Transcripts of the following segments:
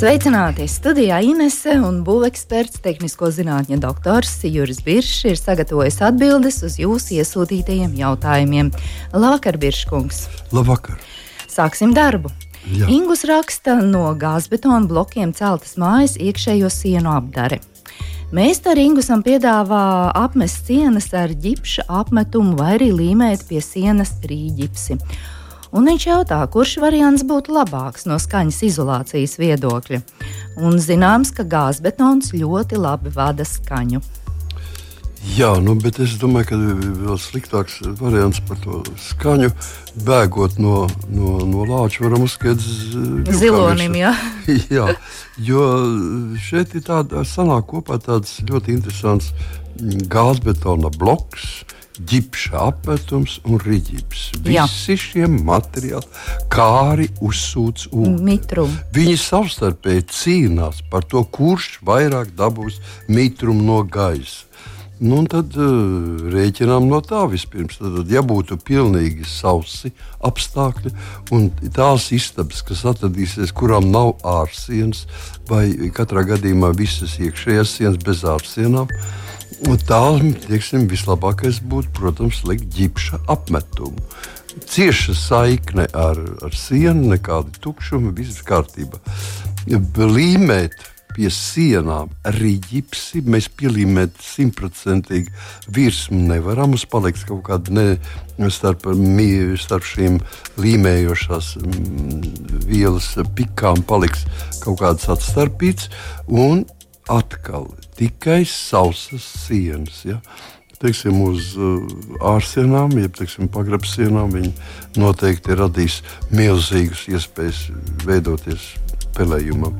Sveicināti! Studijā Inese un būveksperts, tehnisko zinātņu doktors Juris Biršs ir sagatavojis atbildes uz jūsu iesūtītajiem jautājumiem. Labvakar, Birškungs! Labvakar! Sāksim darbu! Jā. Ingus raksta no gāzbetona blokiem celtas mājas iekšējo sienu apdare. Mēs ar Ingusam piedāvā apmest sienas ar ģipša apmetumu vai arī līmēt pie sienas rīģipsi un viņš jautā, kurš variants būtu labāks no skaņas izolācijas viedokļa. Un zināms, ka gāzbetons ļoti labi vada skaņu. Jā, nu, bet es domāju, ka vēl sliktāks variants par to skaņu. Bēgot no, no, no lāča, varam uzskatīt zilonim. Jā. jā, jo šeit ir tāda sanāk kopā tāds ļoti interesants gāzbetona bloks ģipša apmetums un rīķis. Visi šie materiāli kāri uzsūc ūdeni. Viņi savstarpēji cīnās par to, kurš vairāk dabūs mitrumu no gaisa. Nu, tad uh, rēķinām no tā vispirms. Tad, ja būtu pilnīgi sausi apstākļi un tās istabas, kas atradīsies, kurām nav ārsienas, vai katrā gadījumā visas iekšējās sienas bez ārsienām, uh, Un tā teiksim, vislabākais būtu, protams, likt ģipša apmetumu. Cieša saikne ar, ar sienu, nekāda tukšuma, viss kārtībā. Līmēt pie sienām arī ģipsi. Mēs pielīmēt simtprocentīgi virsmu nevaram. Mums paliks kaut kāda ne, starp, starp šīm līmējošās vielas pikām, paliks kaut kāds atstarpīts. Un atkal tikai sausas sienas. Ja? Teiksim, uz uh, ārsienām, jeb pagrabsienām, viņi noteikti radīs milzīgas iespējas veidoties pelējumam.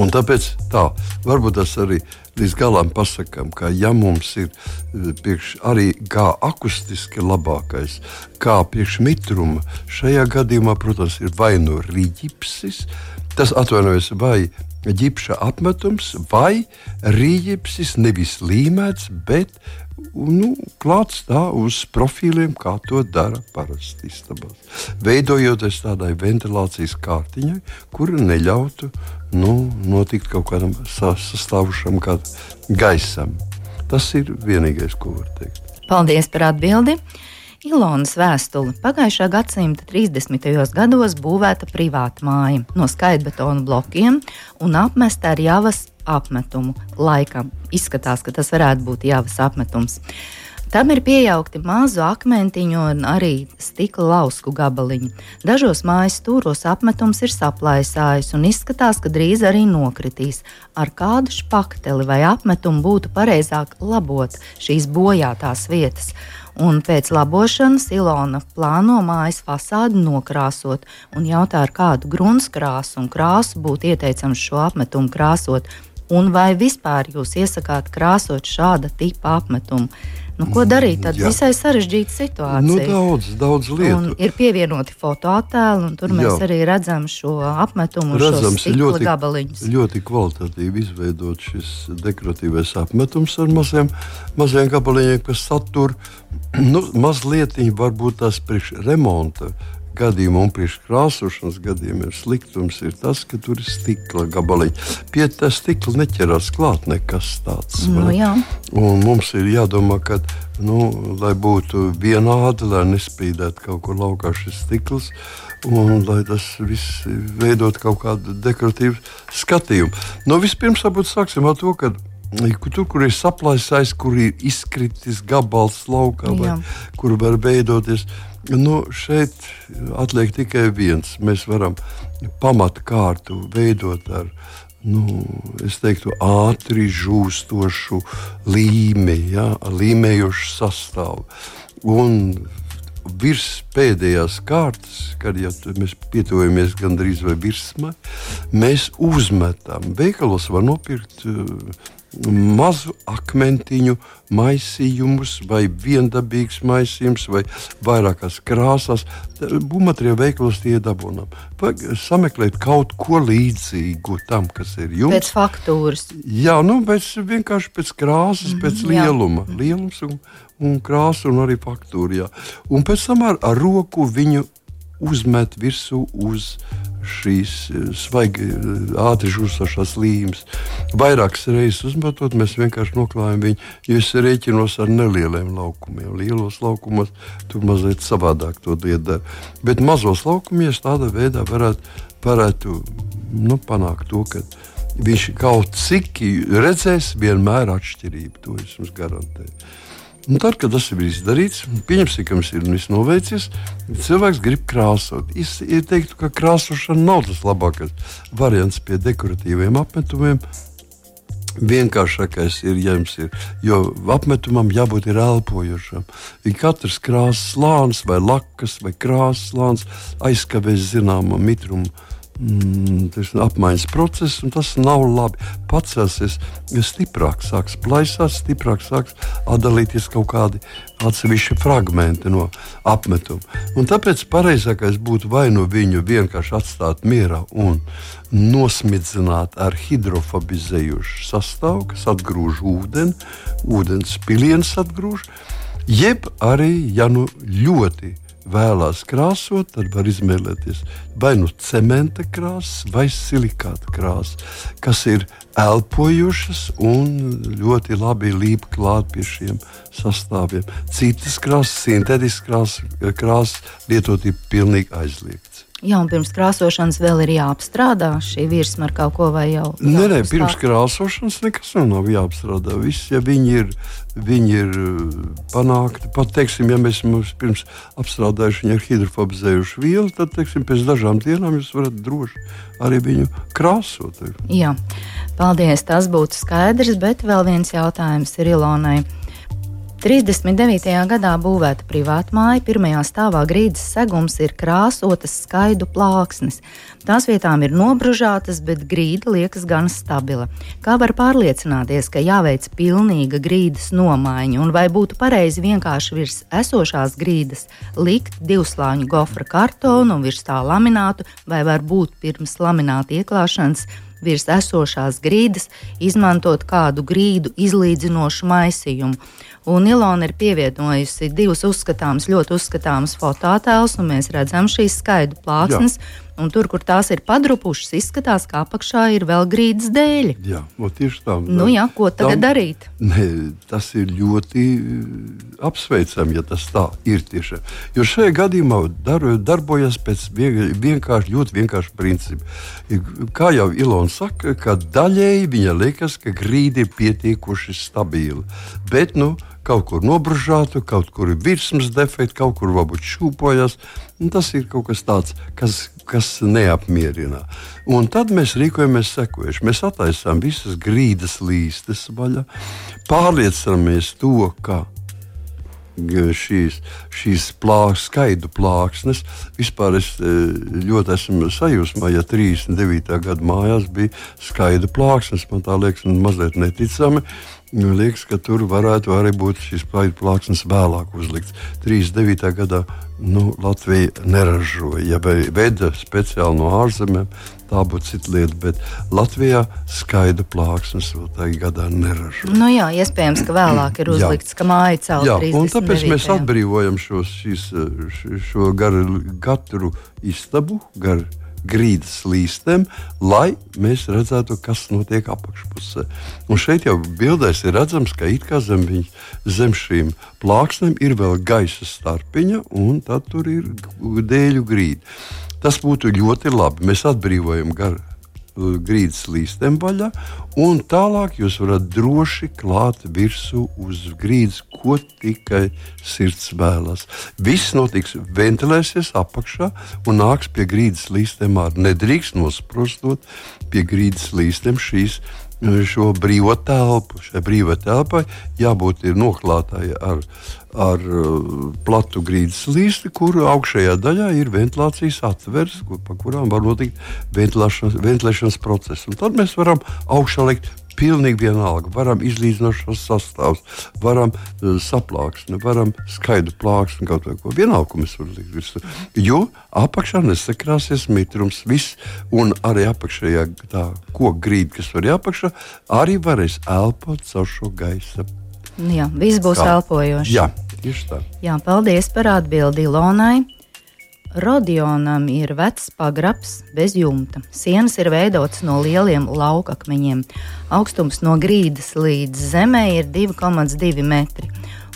Un tāpēc tā, varbūt tas arī līdz galam pasakām, ka ja mums ir uh, priekš, arī kā akustiski labākais, kā priekšmitruma, šajā gadījumā, protams, ir vai nu rīķipsis, tas atvainojas vai ģipša apmetums vai rīģipsis nevis līmēts, bet nu, klāts tā uz profiliem, kā to dara parasti istabās. Veidojoties tādai ventilācijas kārtiņai, kura neļautu nu, notikt kaut kādam sastāvušam gaisam. Tas ir vienīgais, ko var teikt. Paldies par atbildi! Ilonas vēstuli. Pagājušā gadsimta 30. gados būvēta privāta māja no skaitbetona blokiem un apmesta ar javas apmetumu. Laikam izskatās, ka tas varētu būt javas apmetums. Tam ir pieaugti mazu akmentiņu un arī stikla lausku gabaliņi. Dažos mājas stūros apmetums ir saplaisājis un izskatās, ka drīz arī nokritīs. Ar kādu špakteli vai apmetumu būtu pareizāk labot šīs bojātās vietas un pēc labošanas Ilona plāno mājas fasādi nokrāsot un jautā, ar kādu gruntskrāsu un krāsu būtu ieteicams šo apmetumu krāsot, un vai vispār jūs iesakāt krāsot šāda tipa apmetumu. Nu, ko darīt? Tad Jā. visai sarežģīta situācija. Nu, daudz, daudz lietu. Un ir pievienoti fotoattēli, un tur Jā. mēs arī redzam šo apmetumu, Redzams, šo ļoti, gabaliņus. Ļoti kvalitatīvi izveidot šis dekoratīvais apmetums ar maziem, maziem gabaliņiem, kas satur nu, mazliet varbūt tās priekš remonta gadījumā un priekškrāsošanas gadījumā ir sliktums, ir tas, ka tur ir stikla gabaliņi. Pie tā stikla neķerās klāt nekas tāds. Nu, un mums ir jādomā, ka, nu, lai būtu vienādi, lai nespīdētu kaut kur laukā šis stikls. Un, lai tas viss veidot kaut kādu dekoratīvu skatījumu. Nu, vispirms, varbūt sāksim ar to, ka Tur, kur ir saplāsājis, kur ir izkritis gabals laukā, vai, kur var veidoties Nu, šeit atliek tikai viens. Mēs varam pamatkārtu veidot ar nu, teiktu, ātri žūstošu līmi, ja, līmējošu sastāvu. Un virs pēdējās kārtas, kad ja mēs pietuvojamies gandrīz vai virsmai, mēs uzmetam. Veikalos var nopirkt uh, mazu akmentiņu maisījumus, vai viendabīgs maisījums, vai vairākās krāsās. Būvmateriālu veikalos tie dabūnām. Sameklēt kaut ko līdzīgu tam, kas ir jums. Pēc faktūras. Jā, nu, pēc, vienkārši pēc krāsas, mm, pēc lieluma. Jā. Lielums un, un krāsa un arī faktūra. Jā. Un pēc tam ar, ar roku viņu uzmet virsū uz šīs eh, svaigi, eh, ātri žūstošās līnijas. Vairākas reizes uzmetot, mēs vienkārši noklājam viņu. Jo es rēķinos ar nelieliem laukumiem. Lielos laukumos tur mazliet savādāk to dara. Bet mazos laukumos tādā veidā varētu, varētu nu, panākt to, ka viņš kaut cik redzēs vienmēr atšķirību. To es jums garantēju. Un tad, kad tas ir izdarīts, pieņemsim, ka mums ir viss noveicies, cilvēks grib krāsot. Es teiktu, ka krāsošana nav tas labākais variants pie dekoratīviem apmetumiem. Vienkāršākais ir, ja jums ir, jo apmetumam jābūt elpojošam. Ja katrs krāsas slānis, vai lakas, vai krāsas slānis aizkavēs zināmu mitrumu mm, apmaiņas process, un tas nav labi. Pacelsies stiprāk, sāks plaisāt, stiprāk sāks atdalīties kaut kādi atsevišķi fragmenti no apmetuma. Un tāpēc pareizākais būtu vai nu viņu vienkārši atstāt mierā un nosmidzināt ar hidrofobizējušu sastāvu, kas atgrūž ūdeni, ūdens piliens atgrūž, jeb arī, ja nu ļoti vēlās krāsot, tad var izvēlēties vai nu cementa krāsas, vai silikāta krāsas, kas ir elpojušas un ļoti labi līp klāt pie šiem sastāviem. Citas krāsas, sintētiskas krāsas, krāsas lietot ir pilnīgi aizliegts. Jā, un pirms krāsošanas vēl ir jāapstrādā šī virsma ar kaut ko vai jau. Nē, nē, pirms krāsošanas nekas nav jāapstrādā. Viss, ja viņi ir, viņi ir uh, panākti, pat teiksim, ja mēs pirms apstrādājuši viņu ar hidrofobizējušu vielu, tad teiksim, pēc dažām dienām jūs varat droši arī viņu krāsot. Jā, paldies, tas būtu skaidrs, bet vēl viens jautājums ir Ilonai. 39. gadā būvēta privāta māja, pirmajā stāvā grīdas segums ir krāsotas skaidu plāksnes. Tās vietām ir nobružātas, bet grīda liekas gan stabila. Kā var pārliecināties, ka jāveic pilnīga grīdas nomaiņa, un vai būtu pareizi vienkārši virs esošās grīdas likt divslāņu gofra kartonu un virs tā laminātu, vai varbūt pirms lamināta ieklāšanas virs esošās grīdas izmantot kādu grīdu izlīdzinošu maisījumu. Un Ilona ir pievienojusi divus uzskatāmus, ļoti uzskatāmus fototēlus, un mēs redzam šīs skaidu plāksnes. Jā. Un tur, kur tās ir padrupušas, izskatās, ka apakšā ir vēl grīdas dēļ. Jā, tieši tā. Nu, jā, ko tagad tam, darīt? Ne, tas ir ļoti uh, apsveicami, ja tas tā ir tiešām. Jo šajā gadījumā dar, darbojas pēc vienkārši, ļoti vienkārša principa. Kā jau Ilona saka, ka daļēji viņa liekas, ka grīda ir pietiekuši stabila. Bet, nu, kaut kur nobružātu, kaut kur ir virsmas defekti, kaut kur varbūt šūpojas. Tas ir kaut kas tāds, kas, kas neapmierina. Un tad mēs rīkojamies sekojuši. Mēs attaisām visas grīdas līstes vaļā, pārliecinamies to, ka šīs, šīs plāks, skaidu plāksnes. Vispār es e, ļoti esmu sajūsmā, ja 39. gada mājās bija skaida plāksnes. Man tā liekas, mazliet neticami. Man liekas, ka tur varētu arī būt šis plāksnes vēlāk uzlikts. 39. gadā nu, Latvija neražoja, ja veida speciāli no ārzemēm. Tā būtu cita lieta, bet Latvijā skaidra plāksnes vēl tajā gadā neražoja. Nu jā, iespējams, ka vēlāk ir uzlikts, jā. ka māja celt. Jā, un tāpēc mēs atbrīvojam šos, šis, šo garu, katru istabu, garu grīdas līstēm, lai mēs redzētu, kas notiek apakšpusē. Un šeit jau bildēs ir redzams, ka it kā zem, viņ, zem šīm plāksnēm ir vēl gaisa starpiņa, un tad tur ir dēļu grīda. Tas būtu ļoti labi. Mēs atbrīvojam garu grīdas līstiem vaļā, un tālāk jūs varat droši klāt virsū uz grīdas, ko tikai sirds vēlas. Viss notiks, ventilēsies apakšā un nāks pie grīdas līstiem ārā. Nedrīkst nosprostot pie grīdas līstiem šīs šo brīvo telpu. Šai brīvai telpai jābūt noklātai ar, ar uh, platu grīdas līsti, kur augšējā daļā ir ventilācijas atveres, kur, pa kurām var notikt ventilēšanas, ventilēšanas process. Un tad mēs varam augšā likt Pilnīgi vienalga. Varam izlīdzināt šos sastāvus, varam uh, saplāksni, varam skaidru plāksni, kaut ko vienalga, ko mēs varam likt. Jo apakšā nesakrāsies mitrums, viss, un arī apakšējā tā koka grīda, kas var apakšā, arī varēs elpot caur šo gaisa. Jā, viss būs Kā? elpojošs. Jā, tieši tā. Jā, paldies par atbildi Ilonai. Rodionam ir vecs pagrabs bez jumta. Sienas ir veidotas no lieliem laukakmeņiem. Augstums no grīdas līdz zemē ir 2,2 metri.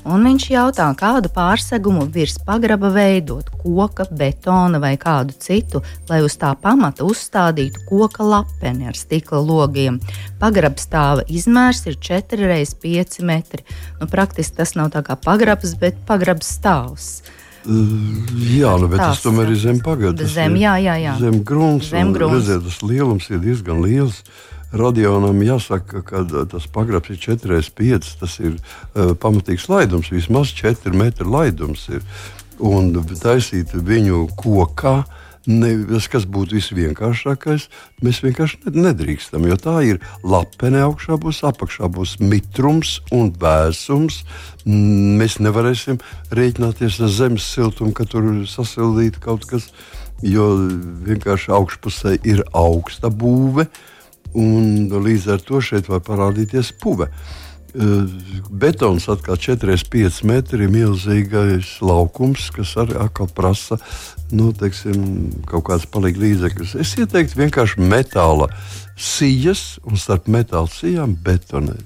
Un viņš jautā, kādu pārsegumu virs pagraba veidot, koka, betona vai kādu citu, lai uz tā pamata uzstādītu koka lapeni ar stikla logiem. Pagraba stāva izmērs ir 4x5 metri. Nu, praktiski tas nav tā kā pagrabs, bet pagraba stāvs. Jā, nu, bet tas tomēr ir zem pagaidas. zem, jā, jā, jā. Zem grunts. Zem un, grunts. Redziet, tas lielums ir diezgan liels. Radionam jāsaka, ka tas pagrabs ir 4,5. Tas ir uh, pamatīgs laidums, vismaz 4 metru laidums. Ir. Un taisīt viņu kokā, ne, tas, kas būtu visvienkāršākais, mēs vienkārši ne- nedrīkstam. Jo tā ir lapene augšā, būs apakšā, būs mitrums un vēsums. Mēs nevarēsim rēķināties ar zemes siltumu, ka tur sasildītu kaut kas, jo vienkārši augšpusē ir augsta būve. Un līdz ar to šeit var parādīties puve. Uh, Betons atkal 4,5 metri ir milzīgais laukums, kas arī prasa nu, teiksim, kaut kādas palīdzības līdzekļus. Es ieteiktu vienkārši metāla sijas un starp metāla sijām betonēt.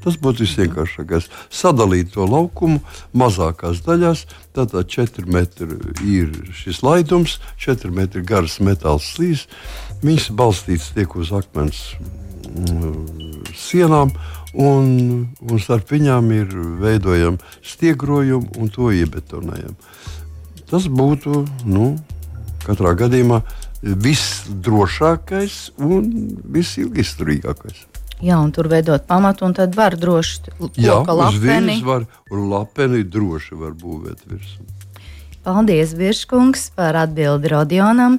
Tas būtu visvienkāršākais. Sadalīt to laukumu mazākās daļās. Tātad 4 metri ir šis laidums, 4 metri garas metāla slīds. Viņš balstīts tiek uz akmens mm, sienām, un, un starp viņām ir veidojama stiegrojuma un to iebetonējam. Tas būtu nu, katrā gadījumā visdrošākais un visilgisturīgākais. Jā, un tur veidot pamatu, un tad var droši Jā, lapeni. var, un lapeni droši var būvēt virsmu. Paldies, Virškungs, par atbildi Rodionam.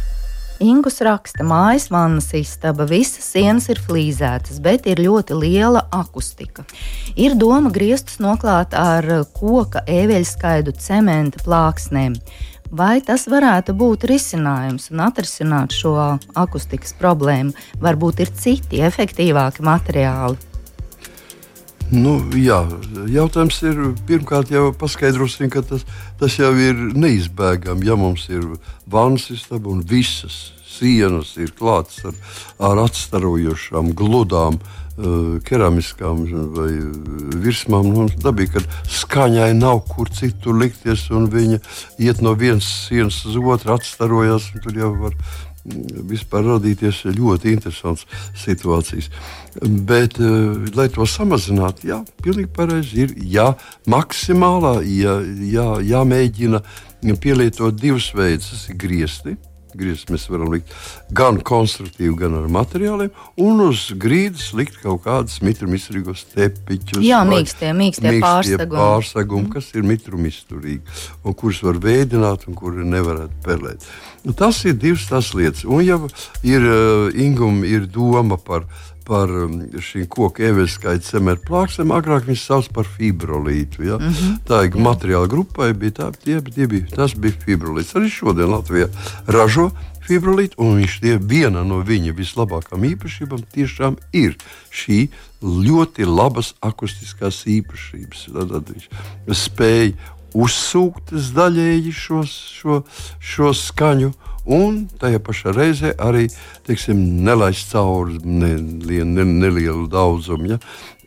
Ingus raksta, mājas vannas istaba, visas sienas ir flīzētas, bet ir ļoti liela akustika. Ir doma griestus noklāt ar koka ēveļskaidu cementa plāksnēm. Vai tas varētu būt risinājums un atrisināt šo akustikas problēmu? Varbūt ir citi efektīvāki materiāli. Nu, jā, jautājums ir pirmkārt jau paskaidrosim, ka tas, tas jau ir neizbēgami. Ja mums ir vannas istaba un visas sienas ir klātas ar, ar atstarojošām, gludām, uh, keramiskām vai virsmām, nu, dabīgi, ka skaņai nav kur citur likties, viņa iet no vienas sienas uz otru, atstarojas, tur jau var vispār radīties ļoti interesants situācijas. Bet, uh, lai to samazinātu, jā, pilnīgi pareizi ir jā, maksimālā, jā, jā, jāmēģina pielietot divus veidus. Griezti. Griezti mēs varam likt gan konstruktīvi, gan ar materiāliem, un uz grīdas likt kaut kādus mitrumizturīgos tepiņus. Jā, vai mīkstie- mīkstie pārsegumi. pārsegumi, kas ir mitrumizturīgi, un kurus var veidot, un kuri nevarētu pelēt. Nu, tas ir divas tās lietas. Un, ja ir uh, inguma, ir doma par, par um, šīm koku eveļskaita cementu plāksnēm, agrāk viņas sauc par fibrolītu. Ja? Mm -hmm. Tā ir materiāla grupai, bija tā, tie, tie bija, tas bija fibrolīts. Arī šodien Latvijā ražo fibrolītu, un viņš tie viena no viņa vislabākajām īpašībām tiešām ir šī ļoti labas akustiskās īpašības. Tad viņš spēja uzsūkt daļēji šo, šo, šo skaņu. Un tajā pašā reizē arī teiksim, nelaist cauri ne, ne, ne, nelielu daudzumu. Ja?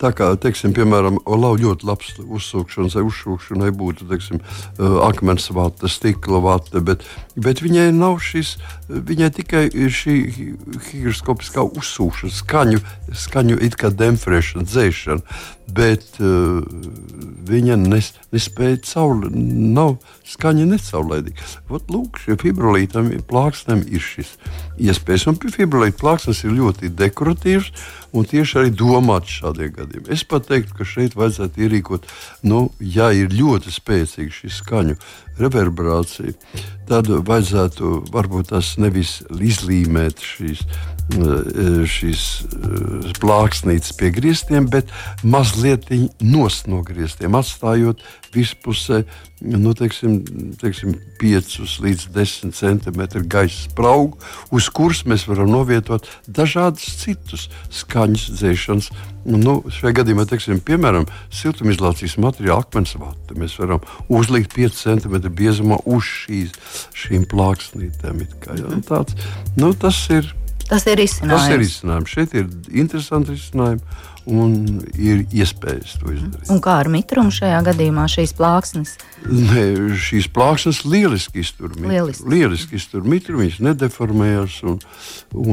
Tā kā, teiksim, piemēram, Olau ļoti labs uzsūkšanas uzsūkšanai būtu teiksim, uh, akmens vata, stikla vata, bet, bet viņai nav šis, viņai tikai šī higroskopiskā uzsūkšana, skaņu, skaņu it kā demfrēšana, dzēšana, bet uh, viņa nes, nespēja caur, nav skaņa necaurlaidīga. Vat, lūk, šie fibrolītam plāksnēm ir šis iespējas. Un fibrilīta plāksnes ir ļoti dekoratīvs un tieši arī domāts šādiem gadiem. Es pat teiktu, ka šeit vajadzētu ierīkot, nu, ja ir ļoti spēcīga šī skaņu reverberācija, tad vajadzētu varbūt tās nevis izlīmēt šīs šīs eh, plāksnītes pie griestiem, bet mazliet no griestiem, atstājot vispusē nu, teiksim, teiksim, 5 līdz 10 cm gaisa spraugu, uz kuras mēs varam novietot dažādus citus skaņas dzēšanas. Nu, šajā gadījumā, teiksim, piemēram, siltumizolācijas materiāla akmens vata. Mēs varam uzlikt 5 cm biezumā uz šīs, šīm plāksnītēm. Kā, ja? Tāds, nu, tas ir Tas ir izcinājums. Tas ir izcinājums. Šeit ir interesanti izcinājumi un ir iespējas to izdarīt. Un kā ar mitrumu šajā gadījumā šīs plāksnes? Ne, šīs plāksnes lieliski iztur mitrumu. Lieliski, lieliski iztur mitrumu, viņas nedeformējas. Un,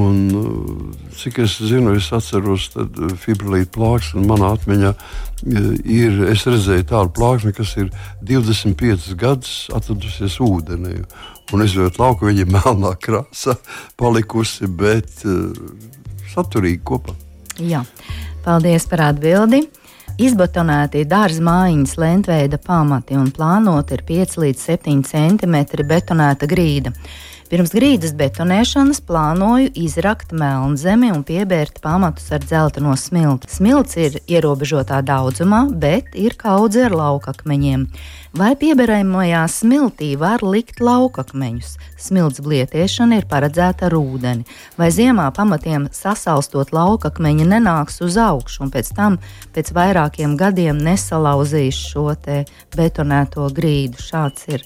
un, cik es zinu, es atceros fibrilītu plāksni manā atmiņā. Ir, es redzēju tādu plāksni, kas ir 25 gadus atradusies ūdenī un izjūt lauku, viņa ir melnā krāsā palikusi, bet uh, saturīgi kopā. Jā. Paldies par atbildi! Izbetonēti dārza mājiņas lentveida pamati un plānoti ir 5 līdz 7 cm betonēta grīda. Pirms grīdas betonēšanas plānoju izrakt melnzemi un piebērt pamatus ar dzelteno smilti. Smilts ir ierobežotā daudzumā, bet ir kaudze ar laukakmeņiem. Vai pieberējumajā smiltī var likt laukakmeņus? Smilts blietiešana ir paredzēta ar ūdeni, vai ziemā pamatiem sasalstot laukakmeņi nenāks uz augšu un pēc tam pēc vairākiem gadiem nesalauzīs šo betonēto grīdu. Šāds ir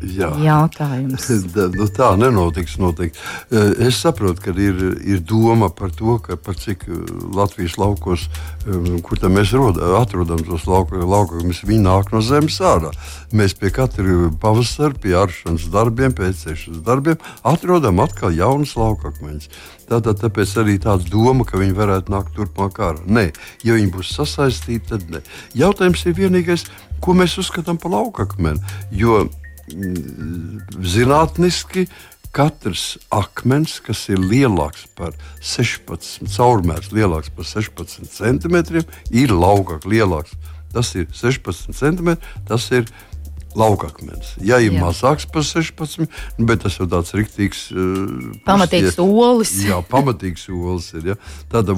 Jā. jautājums. nu, tā nenotiks. Noteikti. Eh, es saprotu, ka ir, ir doma par to, ka par cik eh, Latvijas laukos, eh, kur mēs roda, atrodam tos laukus, viņi nāk no zemes ārā. Mēs pie katra pavasara, pie aršanas darbiem, pēc ceļšanas darbiem atrodam atkal jaunus laukakmeņus. Tātad tāpēc arī tāda doma, ka viņi varētu nākt turpmāk ārā. Nē, ja viņi būs sasaistīti, tad nē. Jautājums ir vienīgais, ko mēs uzskatām par laukakmeni. Jo zinātniski katrs akmens, kas ir lielāks par 16, caurmērs lielāks par 16 centimetriem, ir laukāk lielāks. Tas ir 16 centimetri, tas ir laukakmens. Ja ir jā. mazāks par 16, bet tas jau tāds rīktīgs. Uh, pamatīgs olis. Jā, pamatīgs olis ir. Ja. Tad,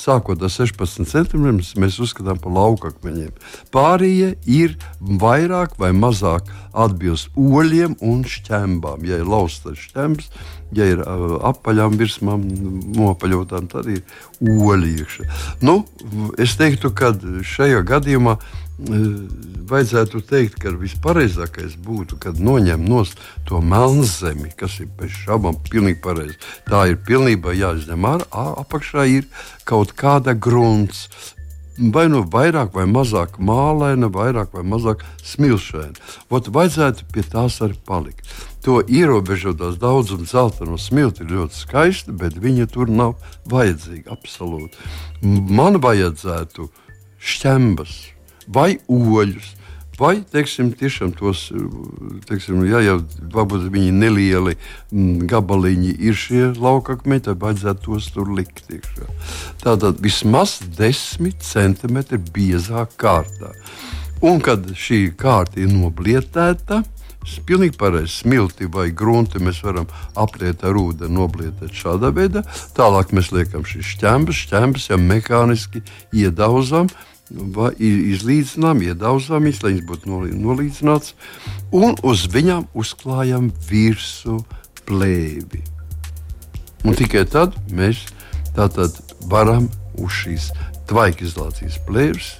sākot ar 16 centimetriem, mēs uzskatām par laukakmeņiem. Pārējie ir vairāk vai mazāk atbilst oļiem un šķembām. Ja ir laustas šķembs, ja ir uh, apaļām virsmām nopaļotām, tad ir oļi iekšā. Nu, es teiktu, ka šajā gadījumā vajadzētu teikt, ka vispareizākais būtu, kad noņem no to melnzemi, kas ir bez šaubām pilnīgi pareizi. Tā ir pilnībā jāizņem ārā, apakšā ir kaut kāda grunts. Vai nu vairāk vai mazāk mālaina, vairāk vai mazāk smilšaina. Ot, vajadzētu pie tās arī palikt. To ierobežotās daudzuma zeltaino smilti ir ļoti skaisti, bet viņa tur nav vajadzīga absolūti. Man vajadzētu šķembas, vai oļus. Vai teiksim, tiešām tos, teiksim, ja jau varbūt viņi nelieli mm, gabaliņi ir šie laukakmeņi, tad vajadzētu tos tur likt. Iekšā. Tātad vismaz 10 centimetri biezāk kārtā. Un kad šī kārta ir noblietēta, Pilnīgi pareizi. Smilti vai grunti mēs varam apliet ar ūdeni, noblietēt šādā veidā. Tālāk mēs liekam šīs šķembas, šķembas jau mehāniski iedauzām izlīdzinām, iedaudzām, lai viņas būtu nolīdzināts, un uz viņām uzklājam virsmu plēvi. Un tikai tad mēs varam uz šīs tvaikizolācijas plēves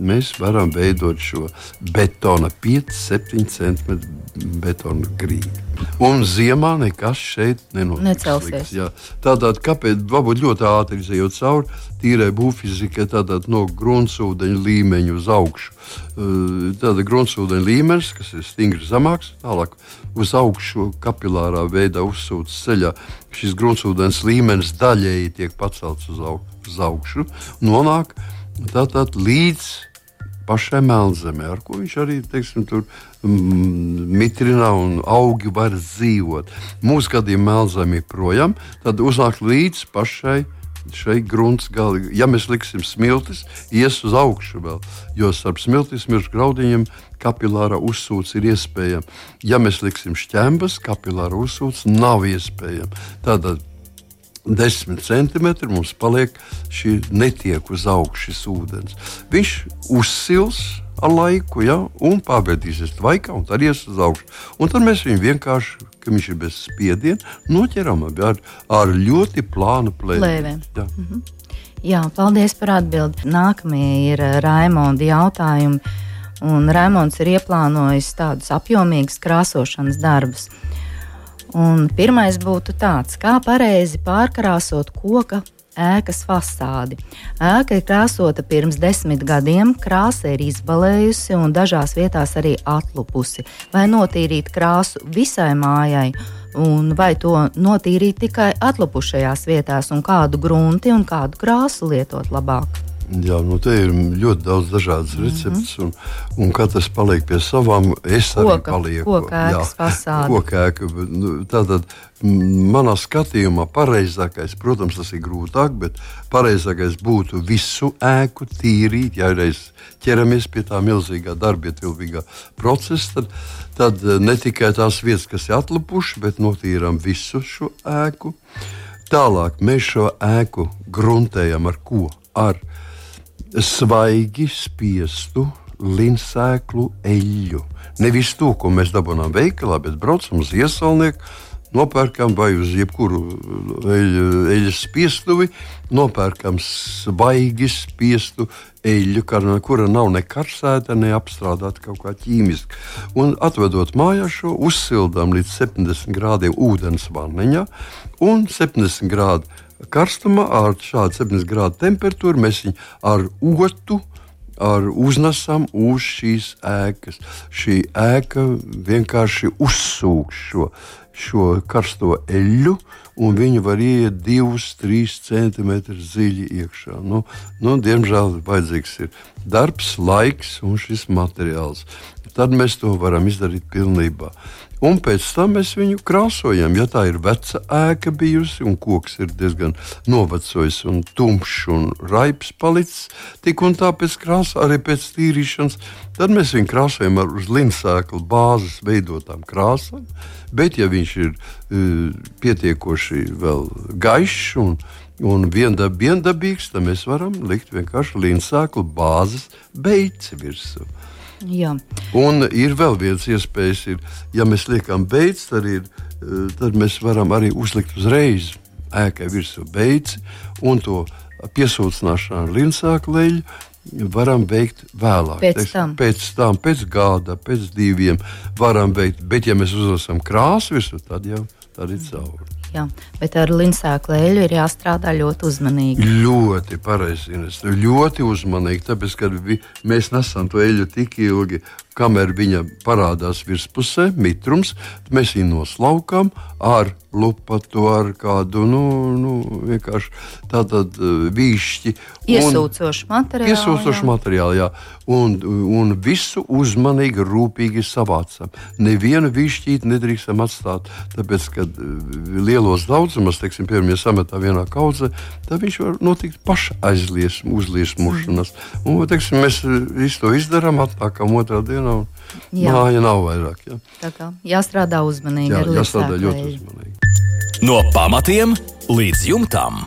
mēs varam veidot šo betona 5-7 cm betona grīdu. Un ziemā nekas šeit nenotiks. Tātad, kāpēc varbūt ļoti ātri izējot cauri tīrai būfizikai, tātad no gruntsūdeņa līmeņa uz augšu. Tāda gruntsūdeņa līmenis, kas ir stingri zemāks, tālāk uz augšu kapilārā veidā uzsūtas ceļā. Šis gruntsūdens līmenis daļēji tiek pacelts uz, aug uz augšu, nonāk tātad līdz pašai melnzemē, ar ko viņš arī teiksim, tur mm, mitrina un augi var dzīvot. Mūsu gadījumā melnzemē projām, tad uznāk līdz pašai šeit grunts gali. Ja mēs liksim smiltis, ies uz augšu vēl, jo starp smiltis miršu graudiņiem kapilāra uzsūts ir iespējama. Ja mēs liksim šķembas, kapilāra uzsūts nav iespējama. Tātad 10 centimetri mums paliek šī netiek uz augšu šis ūdens. Viņš uzsils ar laiku, ja, un pabēdīsies vaikā, un tad ies uz augšu. Un tad mēs viņu vienkārši, ka viņš ir bez spiediena, noķeram ar, ar ļoti plānu plēvēm. Jā. Mhm. Jā, paldies par atbildi. Nākamie ir eh, Raimonda jautājumi. Un Raimons ir ieplānojis tādus apjomīgus krāsošanas darbus. Un pirmais būtu tāds, kā pareizi pārkrāsot koka ēkas fasādi. Ēka ir krāsota pirms desmit gadiem, krāsa ir izbalējusi un dažās vietās arī atlupusi. Vai notīrīt krāsu visai mājai? Vai to notīrīt tikai atlupušajās vietās, un kādu grunti un kādu krāsu lietot labāk? Jā, nu te ir ļoti daudz dažādas -hmm. receptes, un, un katrs paliek pie savām. Es arī koka, palieku pie nu, tātad manā skatījumā pareizākais, protams, tas ir grūtāk, bet pareizākais būtu visu ēku tīrīt. Ja reiz ķeramies pie tā milzīgā darbietilpīgā procesa, tad, tad eh, ne tikai tās vietas, kas ir atlipušas, bet notīram visu šo ēku. Tālāk mēs šo ēku gruntējam ar ko? Ar svaigi spiestu linsēklu eļļu. Nevis to, ko mēs dabūjām veikalā, bet braucam uz iesaulnieku, nopērkam vai uz jebkuru eļu, eļļas spiestuvi, nopērkam svaigi spiestu eļļu, kura nav ne karsēta, ne apstrādāta kaut kā ķīmiski. Un atvedot mājās šo, uzsildām līdz 70 grādiem ūdens vanniņā un 70 grādiem karstumā, ar šādu 7 grādu temperatūru, mēs viņu ar otu ar uznesam uz šīs ēkas. Šī ēka vienkārši uzsūk šo, šo karsto eļļu, un viņi var iet 2-3 cm dziļi iekšā. Nu, nu, diemžēl vajadzīgs ir darbs, laiks un šis materiāls. Tad mēs to varam izdarīt pilnībā. Un pēc tam mēs viņu krāsojam. Ja tā ir veca ēka bijusi un koks ir diezgan novecojis un tumšs un raips palicis, tik un tā pēc krāsas, arī pēc tīrīšanas, tad mēs viņu krāsojam ar linsēklu bāzes veidotām krāsām. Bet, ja viņš ir uh, pietiekoši gaišs un, un viendab, viendabīgs, tad mēs varam likt vienkārši linsēklu bāzes beidzes virsmu. Jā. Un ir vēl viens iespējas, ir, ja mēs liekam beidz, tad, ir, eh, tad mēs varam arī uzlikt uzreiz ēkai virsū beidzi un to piesūcināšanu ar linsāku leļu varam veikt vēlāk. Pēc Teiks, tam. Pēc tam, pēc gada, pēc diviem varam veikt. Bet, ja mēs uzliekam krāsu virsū, tad jau tad ir cauri. Jā, bet ar linsēklu eļļu ir jāstrādā ļoti uzmanīgi. Ļoti pareizi. Ļoti uzmanīgi, tāpēc, ka vi, mēs nesam to eļļu tik ilgi, kamēr viņa parādās virspusē, mitrums, mēs viņu noslaukām ar lupatu, ar kādu nu, nu, vienkārši tādu vīšķi. Iesūcošu materiālu. Iesūcošu materiālu, jā. Un, un visu uzmanīgi, rūpīgi savācam. Nevienu vīšķīti nedrīkstam atstāt, tāpēc, kad lielos daudzumos, teiksim, piemēram, ja sametā vienā kaudzē, tad viņš var notikt paša aizliesmu, uzliesmošanas. Un, teiksim, mēs visu to izdarām, atnākam otrā dienā nu, jā. māja nav vairāk. Jā. Tā kā jāstrādā uzmanīgi. Jā, jāstrādā ļoti uzmanīgi. No pamatiem līdz jumtam.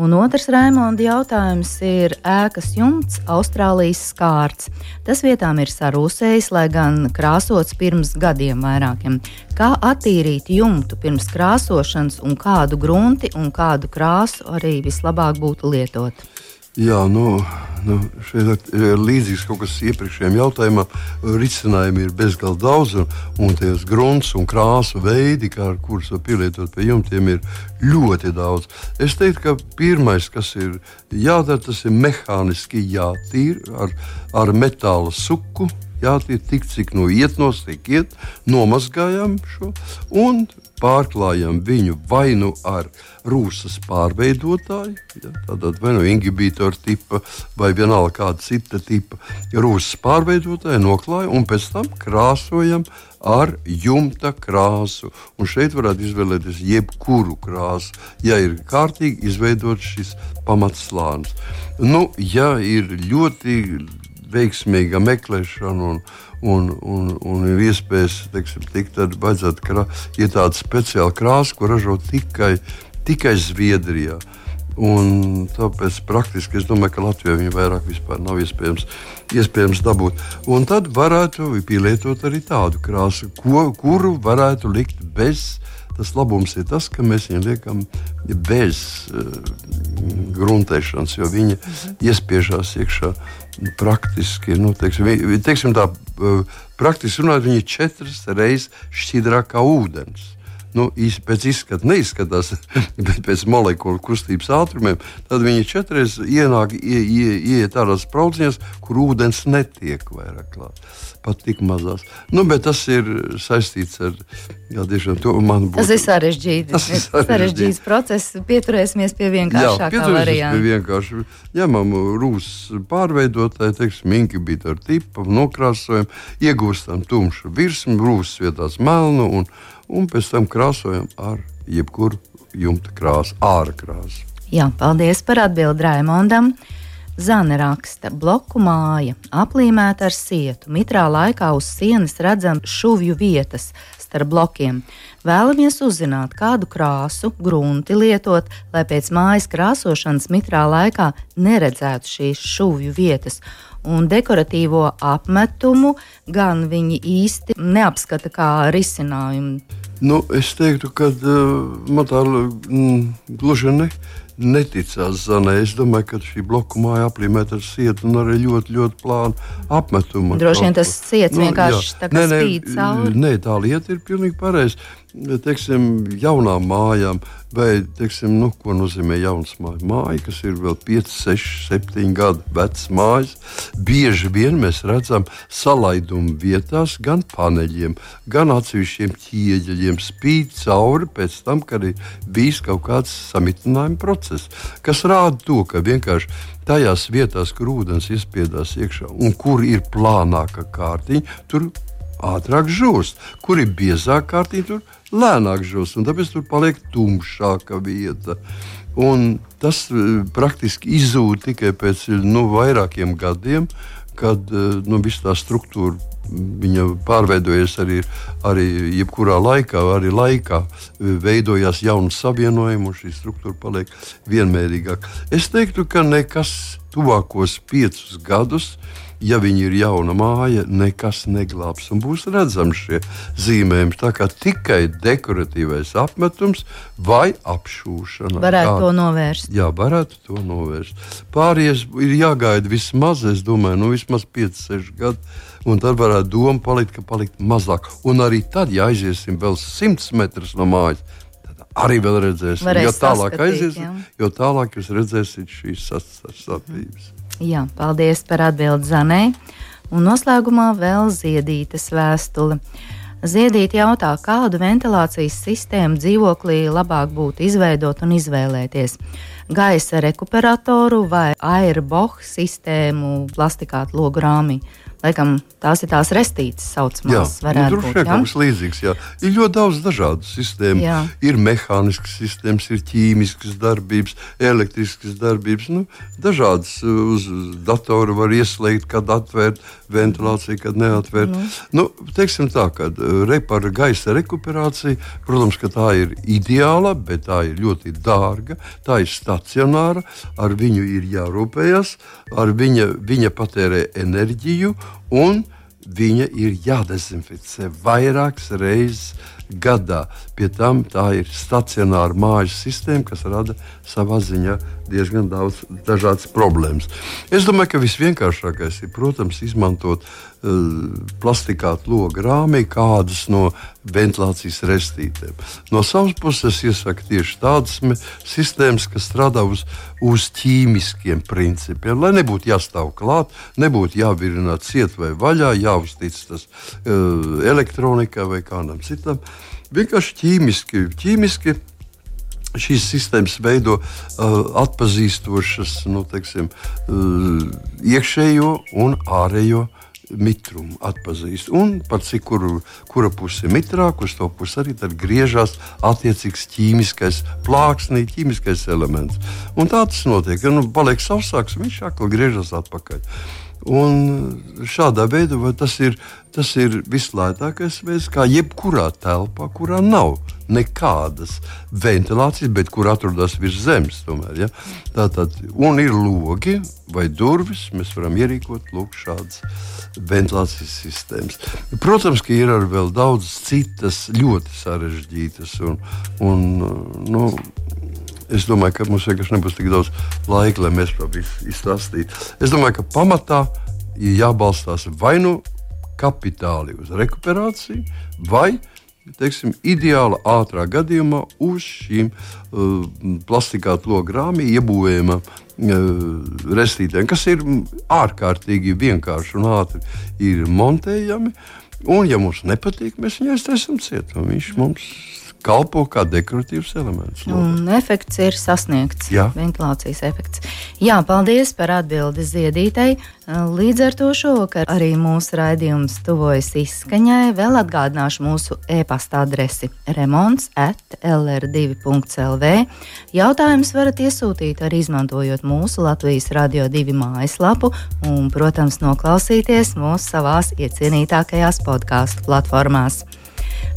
Un otrs Raimonda jautājums ir ēkas jumts Austrālijas skārts. Tas vietām ir sarūsējis, lai gan krāsots pirms gadiem vairākiem. Kā attīrīt jumtu pirms krāsošanas un kādu grunti un kādu krāsu arī vislabāk būtu lietot? Jā, nu, nu, šeit ir līdzīgs kaut kas iepriekšējiem jautājumam. Risinājumi ir bezgalīgi daudz, un, un tās grunts un krāsu veidi, kā, kurus var pielietot pie jumtiem, ir ļoti daudz. Es teiktu, ka pirmais, kas ir jādara, tas ir mehāniski jātīr ar, ar metāla suku. Jātīr tik, cik no iet, no cik iet, nomazgājām šo un pārklājam viņu vai nu ar rūsas pārveidotāju, ja, tātad vai nu inhibītoru tipa, vai vienalga kāda cita tipa rūsas pārveidotāju noklājam un pēc tam krāsojam ar jumta krāsu. Un šeit varētu izvēlēties jebkuru krāsu, ja ir kārtīgi izveidots šis pamatslānis. Nu, ja ir ļoti veiksmīga meklēšana un, un, un, un ir iespējas teiksim, tikt, tad vajadzētu krā, ir tāda speciāla krāsa, ko ražo tikai, tikai Zviedrijā. Un tāpēc praktiski es domāju, ka Latvijā viņa vairāk vispār nav iespējams, iespējams dabūt. Un tad varētu pielietot arī tādu krāsu, ko, kuru varētu likt bez. Tas labums ir tas, ka mēs viņu liekam bez uh, gruntēšanas, jo viņa mhm. iespiežās iekšā praktiski. Nu, teiksim, teiksim tā, uh, praktiski runājot, viņa ir četras reizes šķidrāka kā ūdens nu, pēc izskata neizskatās, bet pēc molekulu kustības ātrumiem, tad viņi četras ienāk, ie, ie, ieiet tādās spraudziņās, kur ūdens netiek vairāk klāt. Pat tik mazās. Nu, bet tas ir saistīts ar jā, to man būtu. Tas ir sarežģīti. Tas ir sarežģīts process. Pieturēsimies pie vienkāršākā varianta. Pie vienkārši ņemam rūs pārveidotāju, teiksim, inkubītoru tipu, nokrāsojam, iegūstam tumšu virsmu, rūs vietās melnu un un pēc tam krāsojam ar jebkuru jumta krāsu, ārā krāsu. Jā, paldies par atbildi Raimondam. Zana raksta, bloku māja aplīmēta ar sietu. Mitrā laikā uz sienas redzam šuvju vietas starp blokiem. Vēlamies uzzināt, kādu krāsu, grunti lietot, lai pēc mājas krāsošanas mitrā laikā neredzētu šīs šuvju vietas un dekoratīvo apmetumu gan viņi īsti neapskata kā risinājumu. Nu, es teiktu, ka uh, man tā mm, gluži ne, neticās Zanē. Es domāju, ka šī bloku māja aplīmēta ar sietu un arī ļoti, ļoti plānu apmetumu. Droši vien tas ciets nu, vienkārši jā. tā kā nē, spīd cauri. Nē, tā lieta ir pilnīgi pareiza. Teiksim, jaunām mājām Vai, teiksim, nu, ko nozīmē jauns māja? Māja, kas ir vēl 5, 6, 7 gadu vecs mājas, bieži vien mēs redzam salaidumu vietās gan paneļiem, gan atsevišķiem ķieģeļiem spīd cauri pēc tam, kad ir bijis kaut kāds samitinājuma process, kas rāda to, ka vienkārši tajās vietās, kur ūdens iespiedās iekšā un kur ir plānāka kārtiņa, tur ātrāk žūst, kur ir biezāka kārtiņa, tur lēnāk žūst, un tāpēc tur paliek tumšāka vieta. Un tas e, praktiski izzūd tikai pēc nu, vairākiem gadiem, kad e, nu, viss tā struktūra viņa pārveidojas arī, arī jebkurā laikā, arī laikā e, veidojās jaunas savienojumi, un šī struktūra paliek vienmērīgāka. Es teiktu, ka nekas tuvākos piecus gadus ja viņi ir jauna māja, nekas neglābs un būs redzami šie zīmējumi. Tā kā tikai dekoratīvais apmetums vai apšūšana. Varētu kā, to novērst. Jā, varētu to novērst. Pārējais ir jāgaida vismaz, es domāju, nu, vismaz 5-6 gadi. Un tad varētu doma palikt, ka palikt mazāk. Un arī tad, ja aiziesim vēl 100 metrus no mājas, arī vēl redzēsim. Varēs jo tālāk aiziesim, jo tālāk jūs redzēsiet šīs sastāvības. Jā, paldies par atbildi Zanē. Un noslēgumā vēl ziedītas vēstule. Ziedīt jautā, kādu ventilācijas sistēmu dzīvoklī labāk būtu izveidot un izvēlēties. Gaisa rekuperatoru vai airbohu sistēmu, plastikātu logu rāmī. Laikam tās ir tās restītes, saucamās. Jā, nu, tur ir kaut kas līdzīgs. Jā. Ir ļoti daudz dažādu sistēmu. Jā. Ir mehāniskas sistēmas, ir ķīmiskas darbības, elektriskas darbības. Nu, dažādas uh, uz datora var ieslēgt, kad atvērt ventilāciju, kad neatvērt. Mm. Nu, teiksim tā, ka uh, repara gaisa rekuperācija, protams, ka tā ir ideāla, bet tā ir ļoti dārga, tā ir stacionāra, ar viņu ir jārūpējas, ar viņa, viņa patērē enerģiju un viņa ir jādezinficē vairākas reizes gadā. Pie tam tā ir stacionāra mājas sistēma, kas rada savā ziņā diezgan daudz dažādas problēmas. Es domāju, ka visvienkāršākais ir, protams, izmantot uh, plastikātu logu rāmī kādas no ventilācijas restītēm. No savas puses iesaku tieši tādas sistēmas, kas strādā uz, uz ķīmiskiem principiem, lai nebūtu jāstāv klāt, nebūtu jāvirina ciet vai vaļā, jāuztic tas uh, elektronikai vai kādam citam. Vienkārši ķīmiski, ķīmiski šīs sistēmas veido uh, atpazīstošas nu, teiksim, uh, iekšējo un ārējo mitrumu atpazīst. Un par cik kuru, kura puse ir mitrāka, uz to pusi arī griežas attiecīgs ķīmiskais plāksnī, ķīmiskais elements. Un tā tas notiek. Ja nu paliek sausāks, viņš atkal griežas atpakaļ. Un šādā veidā tas ir, tas ir vislētākais veids, kā jebkurā telpā, kurā nav nekādas ventilācijas, bet kur atrodas virs zemes. Tomēr, ja? Tātad, un ir logi vai durvis, mēs varam ierīkot lūk, šādas ventilācijas sistēmas. Protams, ka ir arī daudz citas ļoti sarežģītas un, un nu, Es domāju, ka mums vienkārši nebūs tik daudz laika, lai mēs to visu izstāstītu. Es domāju, ka pamatā ir jābalstās vai nu kapitāli uz rekuperāciju, vai teiksim, ideāla ātrā gadījumā uz šīm uh, plastikāta logrāmī iebūvējama uh, restītēm, kas ir ārkārtīgi vienkārši un ātri ir montējami. Un, ja mums nepatīk, mēs viņu aiztaisām ciet. Viņš mums kalpo kā dekoratīvs elements. Un efekts ir sasniegts. Jā. Ventilācijas efekts. Jā, paldies par atbildi Ziedītei. Līdz ar to šovakar arī mūsu raidījums tuvojas izskaņai. Vēl atgādināšu mūsu e-pasta adresi remonds at lr2.lv. Jautājumus varat iesūtīt arī izmantojot mūsu Latvijas Radio 2 mājaslapu un, protams, noklausīties mūsu savās iecienītākajās podkāstu platformās.